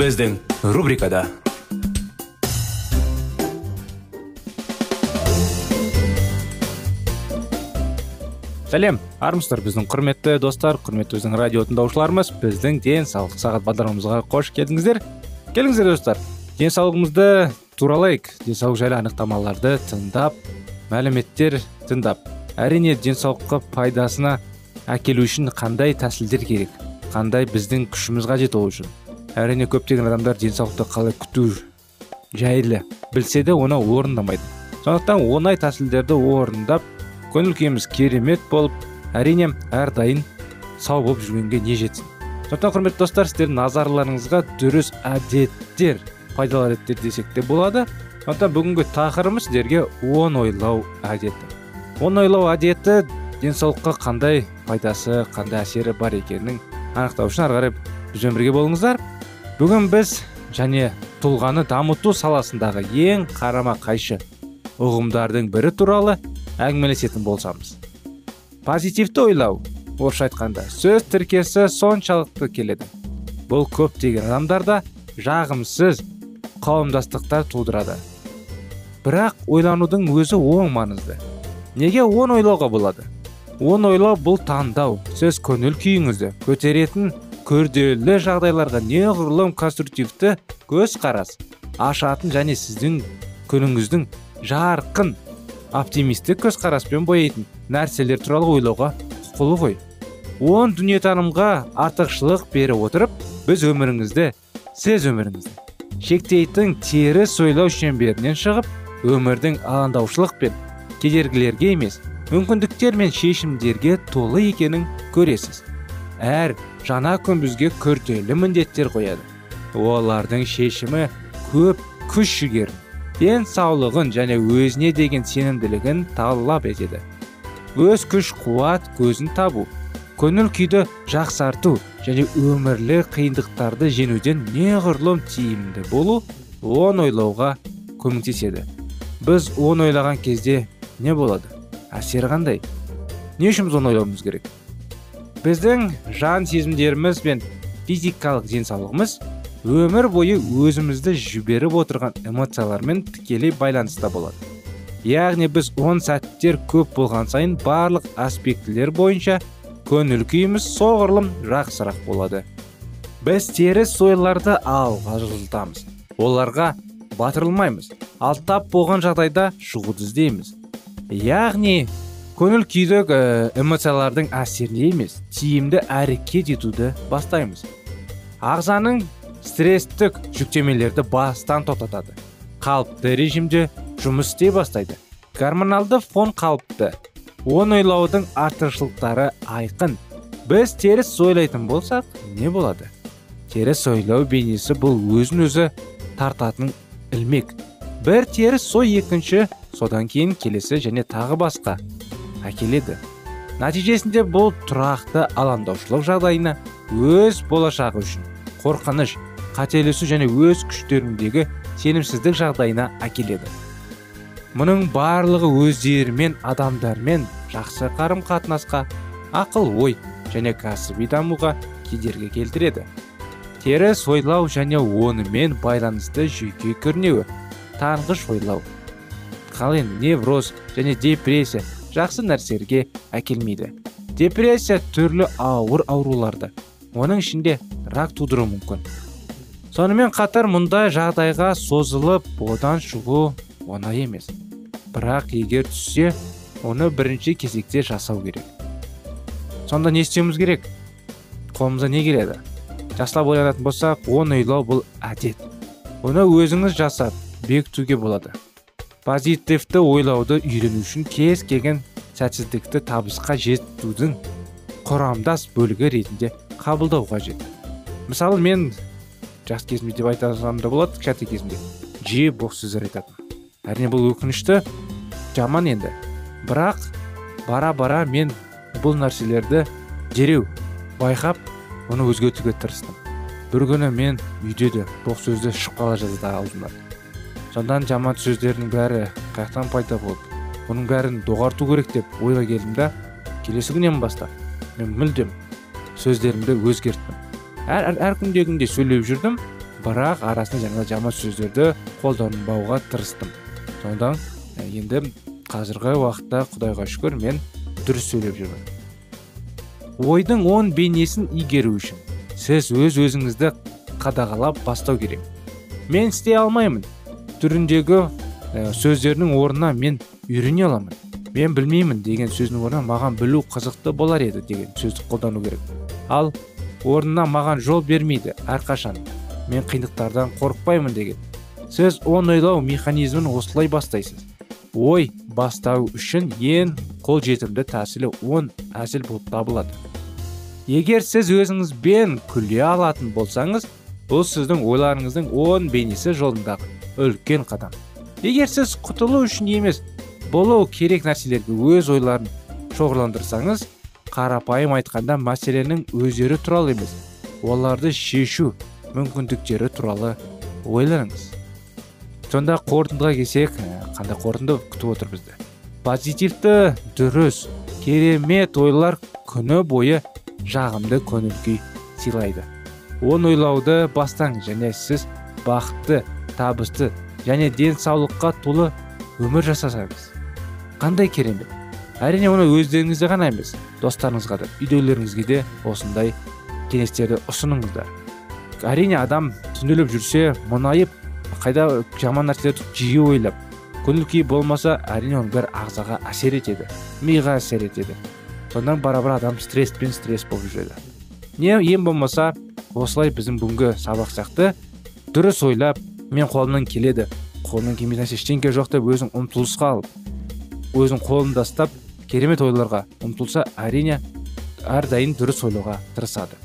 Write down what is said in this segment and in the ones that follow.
Біздің рубрикада сәлем армысыздар біздің құрметті достар құрметті біздің радио тыңдаушыларымыз біздің денсаулық сағат бағдарламамызға қош келдіңіздер келіңіздер достар денсаулығымызды туралайық. Денсаулық жайлы анықтамаларды тыңдап мәліметтер тыңдап. Әрине денсаулыққа пайдасына әкелу үшін қандай тәсілдер керек? Қандай біздің күшіміз қажет ол үшін? Әрине көптеген адамдар денсаулықты қалай күту жайлы білсе де оны орындамайды. Сондықтан оңай тәсілдерді орындап көңіл күйіміз керемет болып әрине әрдайым сау болып жүргенге не жетсін. Сондықтан құрметті достар сіздердің назарларыңызға дұрыс әдеттер пайдалы әдеттер десек те болады. Сондықтан бүгінгі тақырыбымыз сіздерге оң ойлау әдеті. Оң ойлау әдеті денсаулыққа қандай пайдасы қандай әсері бар екенін анықтау үшін ары қарай бізбен бірге болыңыздар. Бүгін біз және тұлғаны дамыту саласындағы ең қарама қайшы ұғымдардың бірі туралы әңгімелесетін болсамыз. Позитивті ойлау орысша айтқанда сөз тіркесі соншалықты келеді. Бұл көптеген адамдарда жағымсыз қауымдастықтар тудырады. Бірақ ойланудың өзі оң маңызды. Неге оң ойлауға болады? Оң ойлау бұл таңдау сіз көңіл күйіңізді көтеретін күрделі жағдайларға неғұрлым конструктивті көзқарас ашатын және сіздің күніңіздің жарқын оптимистік көзқараспен бояйтын нәрселер туралы ойлауға құқылы ғой. Он дүниетанымға артықшылық бере отырып біз өміріңізді сіз өміріңізді шектейтін теріс ойлау шеңберінен шығып өмірдің алаңдаушылық пен кедергілерге емес мүмкіндіктер мен шешімдерге толы екенін көресіз. Әр жаңа күн бізге күрделі міндеттер қояды. Олардың шешімі көп күш жігерін денсаулығын және өзіне деген сенімділігін талап етеді. Өз күш қуат көзін табу көңіл күйді жақсарту және өмірлік қиындықтарды жеңуден неғұрлым тиімді болу оң ойлауға көмектеседі. Біз оң ойлаған кезде не болады? Әсері қандай? Не үшін біз оны ойлауымыз керек? Біздің жан сезімдеріміз бен физикалық денсаулығымыз өмір бойы өзімізді жіберіп отырған эмоциялармен тікелей байланыста болады. Яғни біз он сәттер көп болған сайын барлық аспектілер бойынша көңіл күйіміз соғұрлым жақсырақ болады. Біз теріс ойларды алға жылжытамыз оларға батырылмаймыз. Ал тап болған жағдайда шығуды іздейміз. Яғни көңіл күйдік эмоциялардың әсеріне емес тиімді әрекет етуді бастаймыз. Ағзаның стресстік жүктемелерді бастан тоқтатады. Қалыпты режимде жұмыс істей бастайды. Гормоналды фон қалыпты. Оң ойлаудың артықшылықтары айқын. Біз теріс ойлайтын болсақ не болады? Теріс ойлау бейнесі бұл өзін өзі тартатын ілмек. Бір теріс ой екінші содан кейін келесі және тағы басқа. Әкеледі. Нәтижесінде бұл тұрақты алаңдаушылық жағдайына өз болашағы үшін қорқыныш қателесу және өз күштеріндегі сенімсіздік жағдайына әкеледі. Мұның барлығы өздерімен адамдармен жақсы қарым қатынасқа ақыл ой және кәсіби дамуға кедергі келтіреді. Теріс ойлау және онымен байланысты жүйке көрнеуі таңғыш ойлау ал енді невроз және депрессия жақсы нәрселерге әкелмейді. Депрессия түрлі ауыр ауруларды. Оның ішінде рак тудыруы мүмкін. Сонымен қатар мұндай жағдайға созылып одан шығу оңай емес. Бірақ егер түссе оны бірінші кезекте жасау керек. Сонда не істеуіміз керек? Қолымызда не келеді? Жақсылап ойланатын болсақ оны ойлау бұл әдет. Оны өзіңіз жасап бекітуге болады. Позитивті ойлауды үйрену үшін кез келген сәтсіздікті табысқа жетудің құрамдас бөлігі ретінде қабылдау қажет. Мысалы мен жас кезімде деп айтсам да болады кішкентай кезімде жиі бос сөздер айтатын. Әрине бұл өкінішті жаман енді. Бірақ бара бара мен бұл нәрселерді дереу байқап оны өзгертуге тырыстым. Бір күні мен үйде де боқ сөзді шығып қала жаздады аузымнан сондан жаман сөздердің бәрі қаяқтан пайда болып бұның бәрін доғарту керек деп ойға келдім да келесі күннен бастап мен мүлдем сөздерімді өзгерттім. Әр, әр, әр сөйлеп жүрдім бірақ арасында жаңағы жаман сөздерді қолданбауға тырыстым. Содан енді қазіргі уақытта құдайға шүкір мен дұрыс сөйлеп жүрмін. Ойдың он бейнесін игеру үшін сіз өз өзіңізді қадағалап бастау керек. Мен істей алмаймын. Түріндегі сөздердің орнына мен үйрене аламын. Мен білмеймін деген сөздің орнына маған білу қызықты болар еді деген сөзді қолдану керек. Ал орнына маған жол бермейді әрқашан. Мен қиындықтардан қорықпаймын деген. Сіз он ойлау механизмін осылай бастайсыз. Ой бастау үшін ең қолжетімді тәсілі он әсіл болып табылады. Егер сіз өзіңізбен күле алатын болсаңыз бұл сіздің ойларыңыздың он бейнесі жолындағы үлкен қадам. Егер сіз құтылу үшін емес болу керек нәрселерге өз ойларын шоғырландырсаңыз қарапайым айтқанда мәселенің өздері туралы емес оларды шешу мүмкіндіктері туралы ойланыңыз. Сонда қорытындыға келсек қандай қорытынды күтіп отыр бізді? Позитивті дұрыс керемет ойлар күні бойы жағымды көңіл күй сыйлайды. Оны ойлауды бастаңыз және сіз бақытты табысты және денсаулыққа толы өмір жасасаңыз қандай керемет. Әрине оны өздеріңізде ғана емес достарыңызға да үйдегілеріңізге де осындай кеңестерді ұсыныңыздар. Әрине адам түнделеп жүрсе мұңайып қайда жаман нәрселерді жиі ойлап көңіл күй болмаса әрине оның бәрі ағзаға әсер етеді миға әсер етеді. Содан бара бара адам стресс пен стресс болып жүреді. Не ең болмаса осылай біздің бүгінгі сабақ сияқты дұрыс ойлап мен қолымнан келеді. Қолымнан келмейтін нәрсе ештеңке жоқ деп өзің ұмтылысқа алып өзін қолында ұстап керемет ойларға ұмтылса әрине әрдайым дұрыс ойлауға тырысады.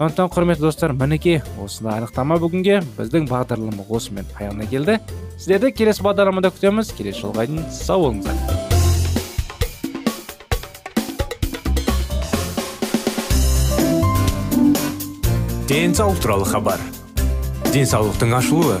Сондықтан құрметті достар мінекей осындай анықтама бүгінге біздің бағдарлама осымен аяғына келді. Сіздерді келесі бағдарламада күтеміз. Келесі жолға дейін сау болыңыздар. Денсаулық туралы хабар. Денсаулықтың ашылуы.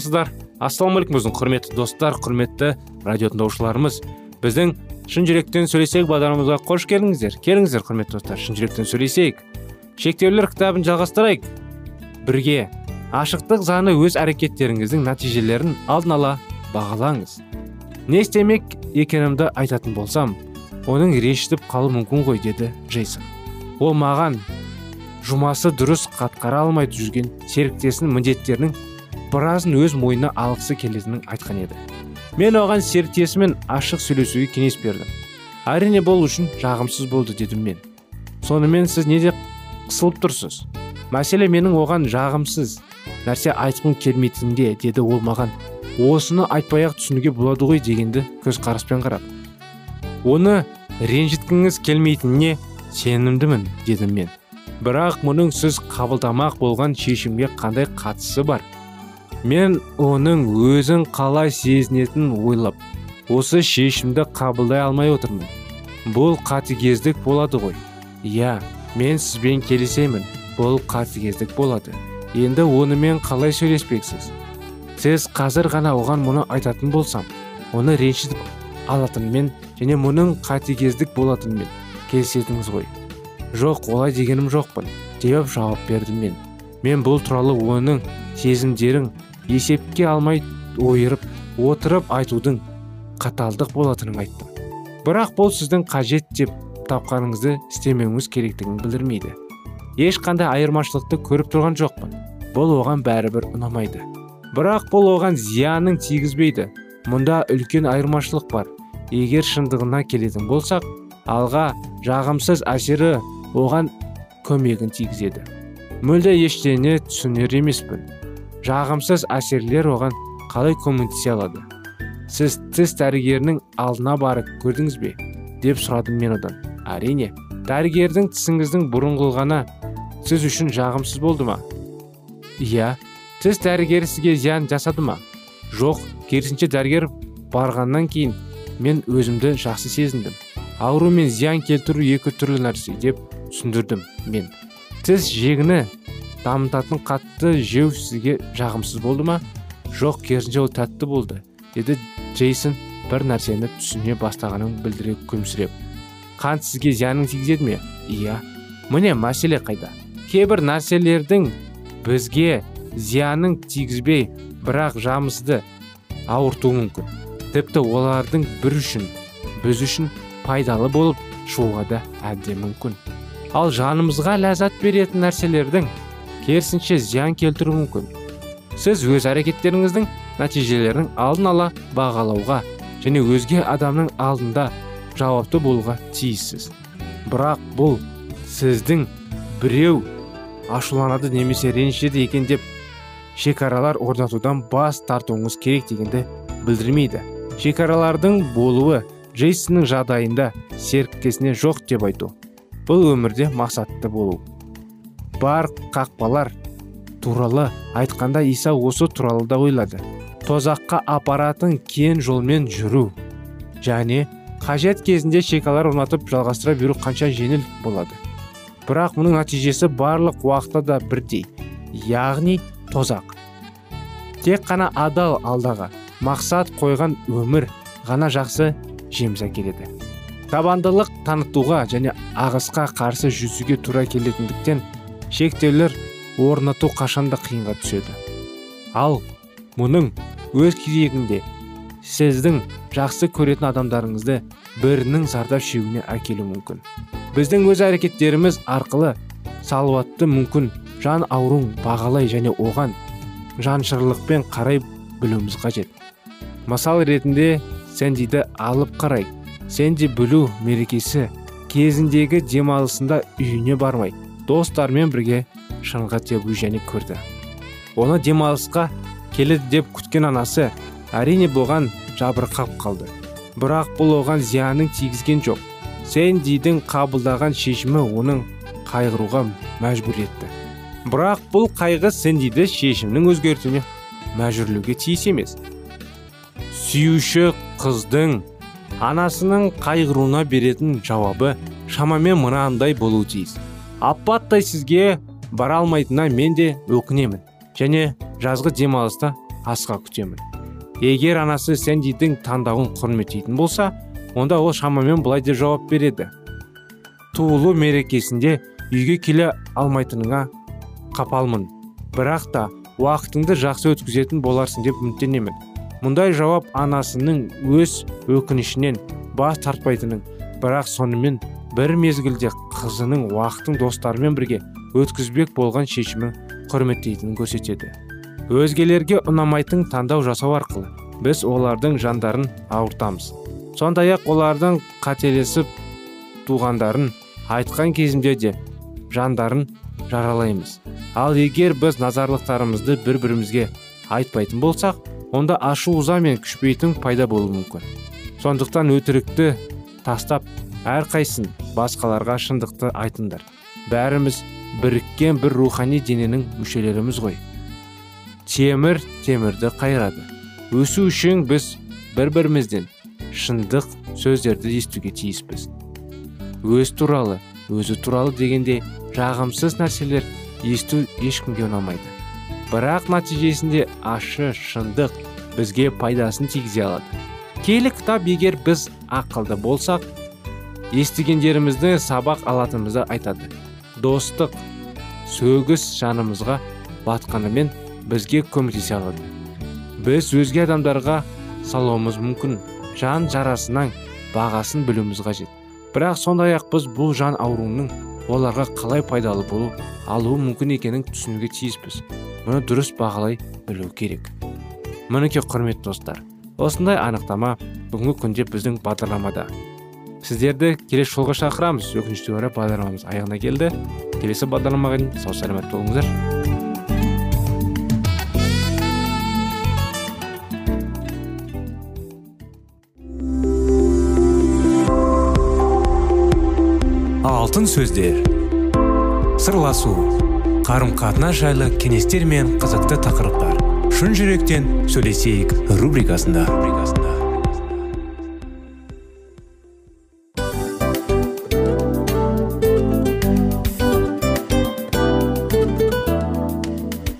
Армысыздар ассалаумағалейкум біздің құрметті достар құрметті радио тыңдаушыларымыз. Біздің шын жүректен сөйлесейік бағдарламамызға қош келдіңіздер. Келіңіздер құрметті достар шын жүректен сөйлесейік. Шектеулер кітабын жалғастырайық. Бірге ашықтық заңы өз әрекеттеріңіздің нәтижелерін алдын ала бағалаңыз. Не істемек екенімді айтатын болсам оның ренжітіп қалуы мүмкін ғой деді джейсон. Ол маған жұмасы дұрыс қатқара алмай жүрген серіктесінің міндеттерінің біразын өз мойнына алғысы келетінін айтқан еді. Мен оған серіктесімен ашық сөйлесуге кеңес бердім. Әрине бұл үшін жағымсыз болды дедім мен. Сонымен сіз неде қысылып тұрсыз? Мәселе менің оған жағымсыз нәрсе айтқым келмейтінінде деді ол маған. Осыны айтпай ақ түсінуге болады ғой дегенді көзқараспен қарап. Оны ренжіткіңіз келмейтініне сенімдімін дедім мен. Бірақ мұның сіз қабылдамақ болған шешімге қандай қатысы бар? Мен оның өзін қалай сезінетінін ойлап осы шешімді қабылдай алмай отырмын. Бұл қатыгездік болады ғой. Иә мен сізбен келісемін. Бұл қатыгездік болады. Енді онымен қалай сөйлеспексіз? Сіз қазір ғана оған мұны айтатын болсам оны ренжітіп алатынмен және мұның қатыгездік болатынымен келісетіңіз ғой. Жоқ олай дегенім жоқпын деп жауап бердім мен. Мен бұл туралы оның сезімдерін есепке алмай ойырып отырып айтудың қаталдық болатынын айттым. Бірақ бұл сіздің қажет деп тапқаныңызды істемеуіңіз керектігін білдірмейді. Ешқандай айырмашылықты көріп тұрған жоқпын. Бұл оған бәрібір ұнамайды. Бірақ бұл оған зиянын тигізбейді. Мұнда үлкен айырмашылық бар. Егер шындығына келетін болсақ алға жағымсыз әсері оған көмегін тигізеді. Мүлде ештеңе түсінер емеспін. Жағымсыз әсерлер оған қалай көмектесе алады? Сіз тіс дәрігерінің алдына барып көрдіңіз бе? деп сұрадым мен одан. Әрине дәрігердің тісіңіздің бұрынғылғана сіз үшін жағымсыз болды ма? Иә тіс дәрігері сізге зиян жасады ма? Жоқ керісінше дәрігер барғаннан кейін мен өзімді жақсы сезіндім. Ауру мен зиян келтіру екі түрлі нәрсе деп түсіндірдім мен. Тіс жегіні дамытатын қатты жеу сізге жағымсыз болды ма? Жоқ керісінше ол тәтті болды деді джейсон бір нәрсені түсіне бастағанын білдіре күлімсіреп. Қант сізге зиянын тигізеді ме? Иә. Міне мәселе қайда? Кейбір нәрселердің бізге зиянын тигізбей бірақ жамызды ауыртуы мүмкін. Тіпті олардың бір үшін біз үшін пайдалы болып шығуға да әбден мүмкін. Ал жанымызға ләззат беретін нәрселердің керісінше зиян келтіруі мүмкін. Сіз өз әрекеттеріңіздің нәтижелерін алдын ала бағалауға және өзге адамның алдында жауапты болуға тиіссіз. Бірақ бұл сіздің біреу ашуланады немесе ренжеді екен деп шекаралар орнатудан бас тартуыңыз керек дегенді білдірмейді. Шекаралардың болуы джейсонның жағдайында серіктесіне жоқ деп айту. Бұл өмірде мақсатты болу. Бар қақпалар туралы айтқанда иса осы туралы да ойлады. Тозаққа апаратын кен жолмен жүру және қажет кезінде шекалар орнатып жалғастыра беру қанша жеңіл болады. Бірақ мұның нәтижесі барлық уақытта да бірдей яғни тозақ. Тек қана адал алдағы мақсат қойған өмір ғана жақсы жеміс әкеледі. Табандылық танытуға және ағысқа қарсы жүзуге тура келетіндіктен шектеулер орнату қашанда қиынға түседі. Ал мұның өз кезегінде сіздің жақсы көретін адамдарыңызды бірінің зардап шегуіне әкелуі мүмкін. Біздің өз әрекеттеріміз арқылы салауатты мүмкін жан ауруын бағалай және оған жаншырлықпен қарай білуіміз қажет. Мысал ретінде сәндиді алып қарай. Сэнди білу мерекесі кезіндегі демалысында үйіне бармай. Достарымен бірге шыңға тебу және көрді. Оны демалысқа келеді деп күткен анасы әрине бұған жабырқап қалды. Бірақ бұл оған зиянын тигізген жоқ. Сэндидің қабылдаған шешімі оның қайғыруға мәжбүр етті. Бірақ бұл қайғы сэндиді шешімнің өзгертуіне мәжбүрлеуге тиіс емес. Сүйуші қыздың анасының қайғыруына беретін жауабы шамамен мынандай болуы тиіс. Апаттай сізге бара алмайтынына мен де өкінемін. Және жазғы демалыста асқа күтемін. Егер анасы сэндидің таңдауын құрметтейтін болса онда ол шамамен былай деп жауап береді. Туылу мерекесінде үйге келе алмайтыныңа қапалмын. Бірақ та уақытыңды жақсы өткізетін боларсың деп үміттенемін. Мұндай жауап анасының өз өкінішінен бас тартпайтынын бірақ сонымен бір мезгілде қызының уақытын достарымен бірге өткізбек болған шешімін құрметтейтінін көрсетеді. Өзгелерге ұнамайтын таңдау жасау арқылы біз олардың жандарын ауыртамыз. Сондай ақ олардың қателесіп туғандарын айтқан кезінде де жандарын жаралаймыз. Ал егер біз назарлықтарымызды бір бірімізге айтпайтын болсақ онда ашу ыза мен күшпейтін пайда болуы мүмкін. Сондықтан өтірікті тастап әрқайсын басқаларға шындықты айтыңдар. Бәріміз біріккен бір рухани дененің мүшелеріміз ғой. Темір темірді қайрады. Өсу үшін біз бір бірімізден шындық сөздерді естуге тиіспіз. Өз туралы өзі туралы дегенде жағымсыз нәрселер есту ешкімге ұнамайды. Бірақ нәтижесінде ашы шындық бізге пайдасын тигізе алады. Келі кітап егер біз ақылды болсақ естігендерімізді сабақ алатынымызды айтады. Достық сөгіс жанымызға батқанымен бізге көмектесе алады. Біз өзге адамдарға салуымыз мүмкін жан жарасынан бағасын білуіміз қажет. Бірақ сондай ақ біз бұл жан ауруының оларға қалай пайдалы болу алуы мүмкін екенін түсінуге тиіспіз. Мұны дұрыс бағалай білу керек. Мінекей құрметті достар осындай анықтама бүгінгі күнде біздің бағдарламада. Сіздерді келесі жолға шақырамыз. Өкінішке орай бағдарламамыз аяғына келді. Келесі бағдарламаға дейін сау саламат болыңыздар. Алтын сөздер. Сырласу. Қарым қатынас жайлы кеңестер мен қызықты тақырыптар. Шын жүректен сөйлесейік рубрикасында.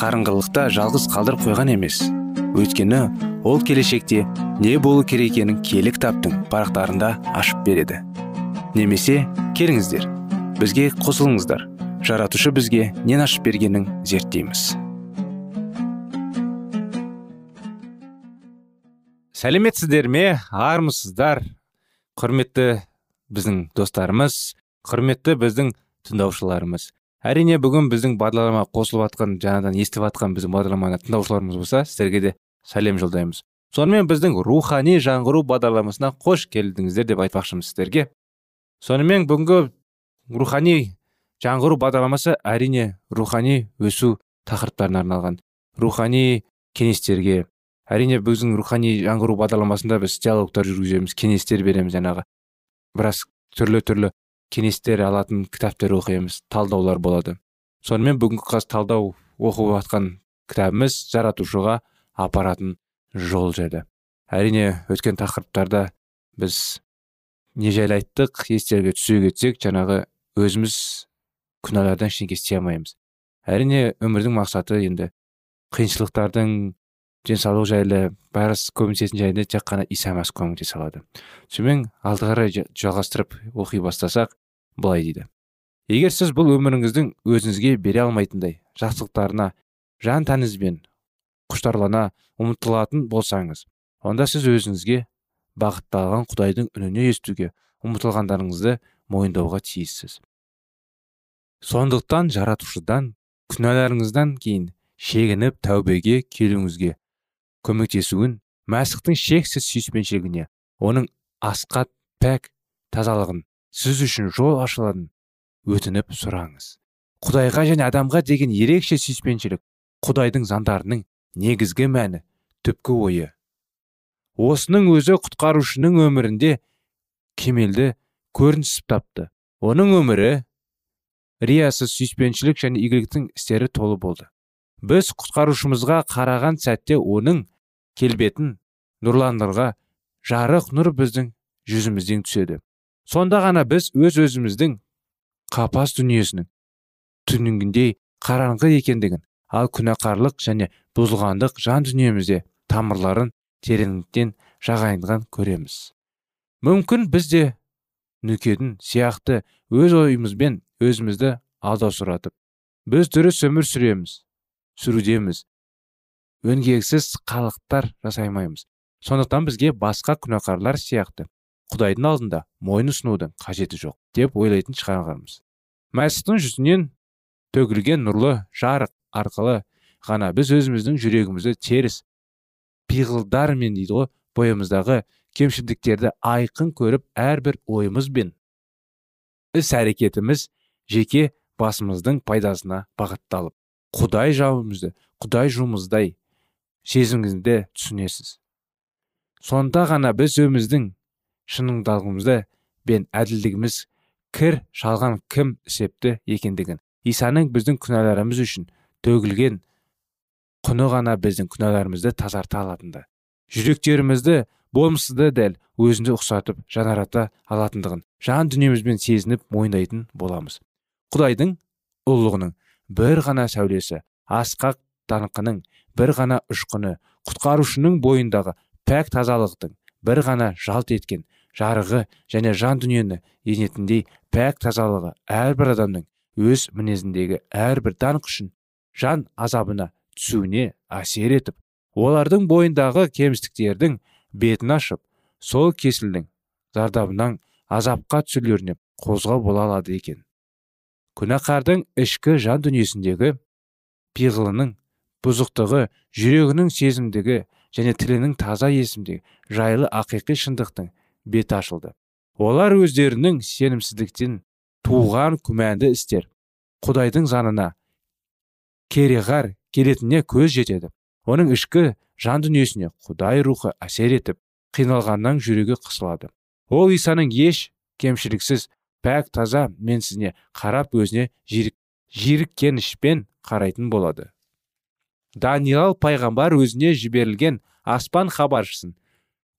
қарыңғылықта жалғыз қалдырып қойған емес. Өйткені ол келешекте не болу керек екенін киелі кітаптың парақтарында ашып береді. Немесе келіңіздер бізге қосылыңыздар. Жаратушы бізге нен ашып бергенін зерттейміз. Сәлеметсіздер ме? Армысыздар? Құрметті біздің достарымыз құрметті біздің тыңдаушыларымыз. Әрине бүгін біздің бағдарламаға қосылып жатқан жаңадан естіп жатқан біздің бағдарламаны тыңдаушыларымыз болса сіздерге де сәлем жолдаймыз. Сонымен біздің рухани жаңғыру бағдарламасына қош келдіңіздер деп айтпақшымыз сіздерге. Сонымен бүгінгі рухани жаңғыру бағдарламасы әрине рухани өсу тақырыптарына арналған. Рухани кеңестерге әрине біздің рухани жаңғыру бағдарламасында біз диалогтар жүргіземіз кеңестер береміз жаңағы. Біраз түрлі түрлі кеңестер алатын кітаптар оқимыз талдаулар болады. Сонымен бүгінгі қазір талдау оқып жатқан кітабымыз жаратушыға апаратын жол жайлы. Әрине өткен тақырыптарда біз не жайлы айттық естерге түсе кетсек жаңағы өзіміз күнәлардан ештеңе істей алмаймыз. Әрине өмірдің мақсаты енді қиыншылықтардың денсаулық жайлы бәрі көмектесетін жайында тек қана иса мәсіх көмектесе алады сонымен алды қарай жалғастырып оқи бастасақ былай дейді. Егер сіз бұл өміріңіздің өзіңізге бере алмайтындай жақсылықтарына жан тәніңізбен құштарлана ұмытылатын болсаңыз онда сіз өзіңізге бағытталған құдайдың үніне естуге ұмытылғандарыңызды мойындауға тиіссіз. Сондықтан жаратушыдан күнәларыңыздан кейін шегініп тәубеге келуіңізге көмектесуін мәсіхтің шексіз сүйіспеншілігіне оның асқат пәк тазалығын сіз үшін жол ашыларын өтініп сұраңыз. Құдайға және адамға деген ерекше сүйіспеншілік құдайдың заңдарының негізгі мәні түпкі ойы. Осының өзі құтқарушының өмірінде кемелді көрініс тапты. Оның өмірі риясыз сүйіспеншілік және игіліктің істері толы болды. Біз құтқарушымызға қараған сәтте оның келбетін нұрландырға жарық нұр біздің жүзімізден түседі. Сонда ғана біз өз өзіміздің қапас дүниесінің түнігіндей қараңғы екендігін ал күнәқарлық және бұзылғандық жан дүниемізде тамырларын тереңдіктен жағайынған көреміз. Мүмкін біз де нүкедің сияқты өз ойымызбен өзімізді алдаусыратып біз дұрыс өмір сүреміз сүрудеміз өңгексіз қалықтар жасаймаймыз. Сондықтан бізге басқа күнәқарлар сияқты құдайдың алдында мойын ұсынудың қажеті жоқ деп ойлайтын шығармыз мәсіхтің жүзінен төгілген нұрлы жарық арқылы ғана біз өзіміздің жүрегімізді теріс пиғылдармен дейді ғой бойымыздағы кемшілдіктерді айқын көріп әрбір ойымыз бен іс әрекетіміз жеке басымыздың пайдасына бағытталып құдай жауымызды құдай жұмыздай сезіміңізді түсінесіз. Сонда ғана біз өміздің шыныңдалығымызды бен әділдігіміз кір шалған кім септі екендігін. Исаның біздің күнәларымыз үшін төгілген құны ғана біздің күнәларымызды тазарта алатынды. Жүректерімізді болымсызды дәл өзінде ұқсатып жанарата алатындығын жан дүниемізбен сезініп мойындайтын боламыз. Құдайдың ұлылығының бір ғана сәулесі асқақ даңқының бір ғана ұшқыны құтқарушының бойындағы пәк тазалықтың бір ғана жалт еткен жарығы және жан дүниені енетіндей пәк тазалығы әрбір адамның өз мінезіндегі әрбір даңқ үшін жан азабына түсуіне әсер етіп олардың бойындағы кемістіктердің бетін ашып сол кесілдің зардабынан азапқа түсулеріне қозғау бола алады екен. Күнәқардың ішкі жан дүниесіндегі пиғылының бұзықтығы жүрегінің сезімдігі және тілінің таза есімдегі жайлы ақиқи шындықтың беті ашылды. Олар өздерінің сенімсіздіктен туған күмәнді істер құдайдың занына кереғар келетініне көз жетеді. Оның ішкі жан дүниесіне құдай рухы әсер етіп қиналғаннан жүрегі қысылады. Ол исаның еш кемшіліксіз пәк таза менсізіне қарап өзіне жирік, жиріккенішпен қарайтын болады. Даниал пайғамбар өзіне жіберілген аспан хабаршысын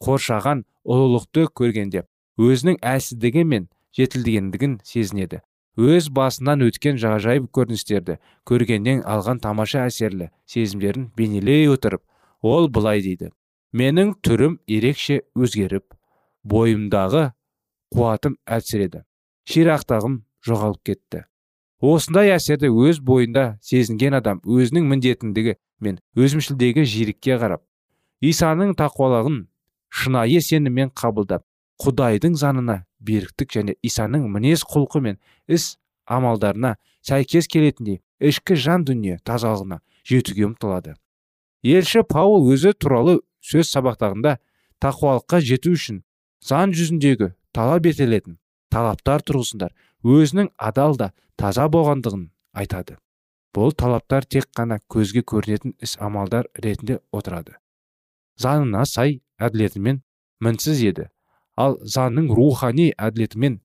қоршаған ұлылықты көргенде өзінің әлсіздігі мен жетілгендігін сезінеді. Өз басынан өткен ғажайып көріністерді көргеннен алған тамаша әсерлі сезімдерін бейнелей отырып ол былай дейді менің түрім ерекше өзгеріп бойымдағы қуатым әлсіреді ширақтағым жоғалып кетті осындай әсерді өз бойында сезінген адам өзінің міндетіндігі мен өзімшілдегі жирікке қарап исаның тақуалығын шынайы сеніммен қабылдап құдайдың занына беріктік және исаның мінез құлқы мен іс амалдарына сәйкес келетіндей ішкі жан дүние тазалығына жетуге ұмтылады. Елші паул өзі туралы сөз сабақтағында тақуалыққа жету үшін заң жүзіндегі талап етілетін талаптар тұрғысында өзінің адал да таза болғандығын айтады. Бұл талаптар тек қана көзге көрінетін іс амалдар ретінде отырады. Заңына сай әділетімен мінсіз еді. Ал заңның рухани әділетімен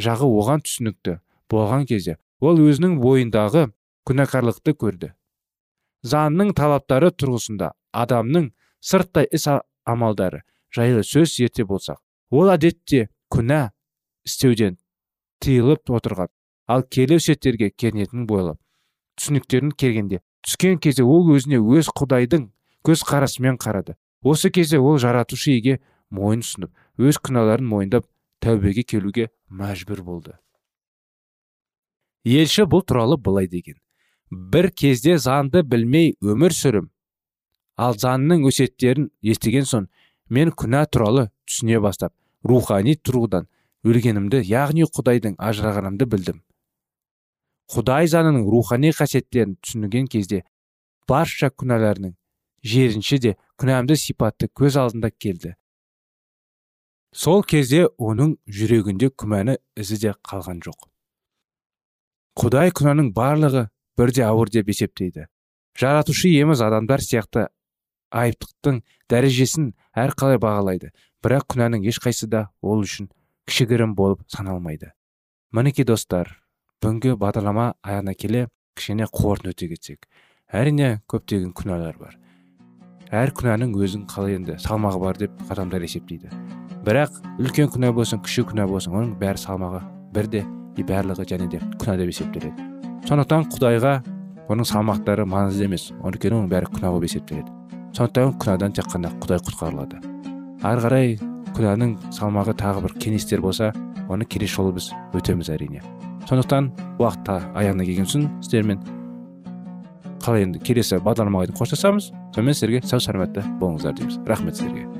жағы оған түсінікті болған кезде ол өзінің бойындағы күнәкарлықты көрді. Заңның талаптары тұрғысында адамның сырттай іс амалдары жайлы сөз ерте болсақ ол әдетте күнә істеуден тыйылып отырған ал келу сеттерге кернетін бойлап түсініктерін келгенде түскен кезде ол өзіне өз құдайдың көз қарасымен қарады. Осы кезде ол жаратушы иеге мойын ұсынып өз күнәларын мойындап тәубеге келуге мәжбүр болды. Елші бұл туралы былай деген бір кезде заңды білмей өмір сүрім ал заңның өсеттерін естіген соң мен күнә туралы түсіне бастап рухани тұрғыдан өлгенімді яғни құдайдың ажырағанымды білдім. Құдай заңының рухани қасиеттерін түсінген кезде барша күнәларының жерінше де күнәмді сипатты көз алдында келді. Сол кезде оның жүрегінде күмәні ізі де қалған жоқ. Құдай күнәнің барлығы бірде ауыр деп есептейді. Жаратушы еміз адамдар сияқты айыптықтың дәрежесін әрқалай бағалайды бірақ күнәнің ешқайсы да ол үшін кішігірім болып саналмайды. Мінекей достар бүгінгі бағдарлама аяғына келе кішкене қорытынды өте кетсек. Әрине көптеген күнәлар бар. Әр күнәнің өзінің қалай енді салмағы бар деп адамдар есептейді. Бірақ үлкен күнә болсын кіші күнә болсын оның бәрі салмағы бірде и барлығы және де күнә деп есептеледі. Сондықтан құдайға оның салмақтары маңызды емес өйткені оның бәрі күнә болып есептеледі. Сондықтан күнәдан тек қана құдай құтқарылады. Ары қарай күнәнің салмағы тағы бір кеңестер болса оны келесі жолы біз өтеміз әрине. Сондықтан уақыт аяғына келген соң сіздермен қалай енді келесі бағдарламаға дейін қоштасамыз. сонымен сіздерге сау саламатта болыңыздар дейміз. рахмет сіздерге.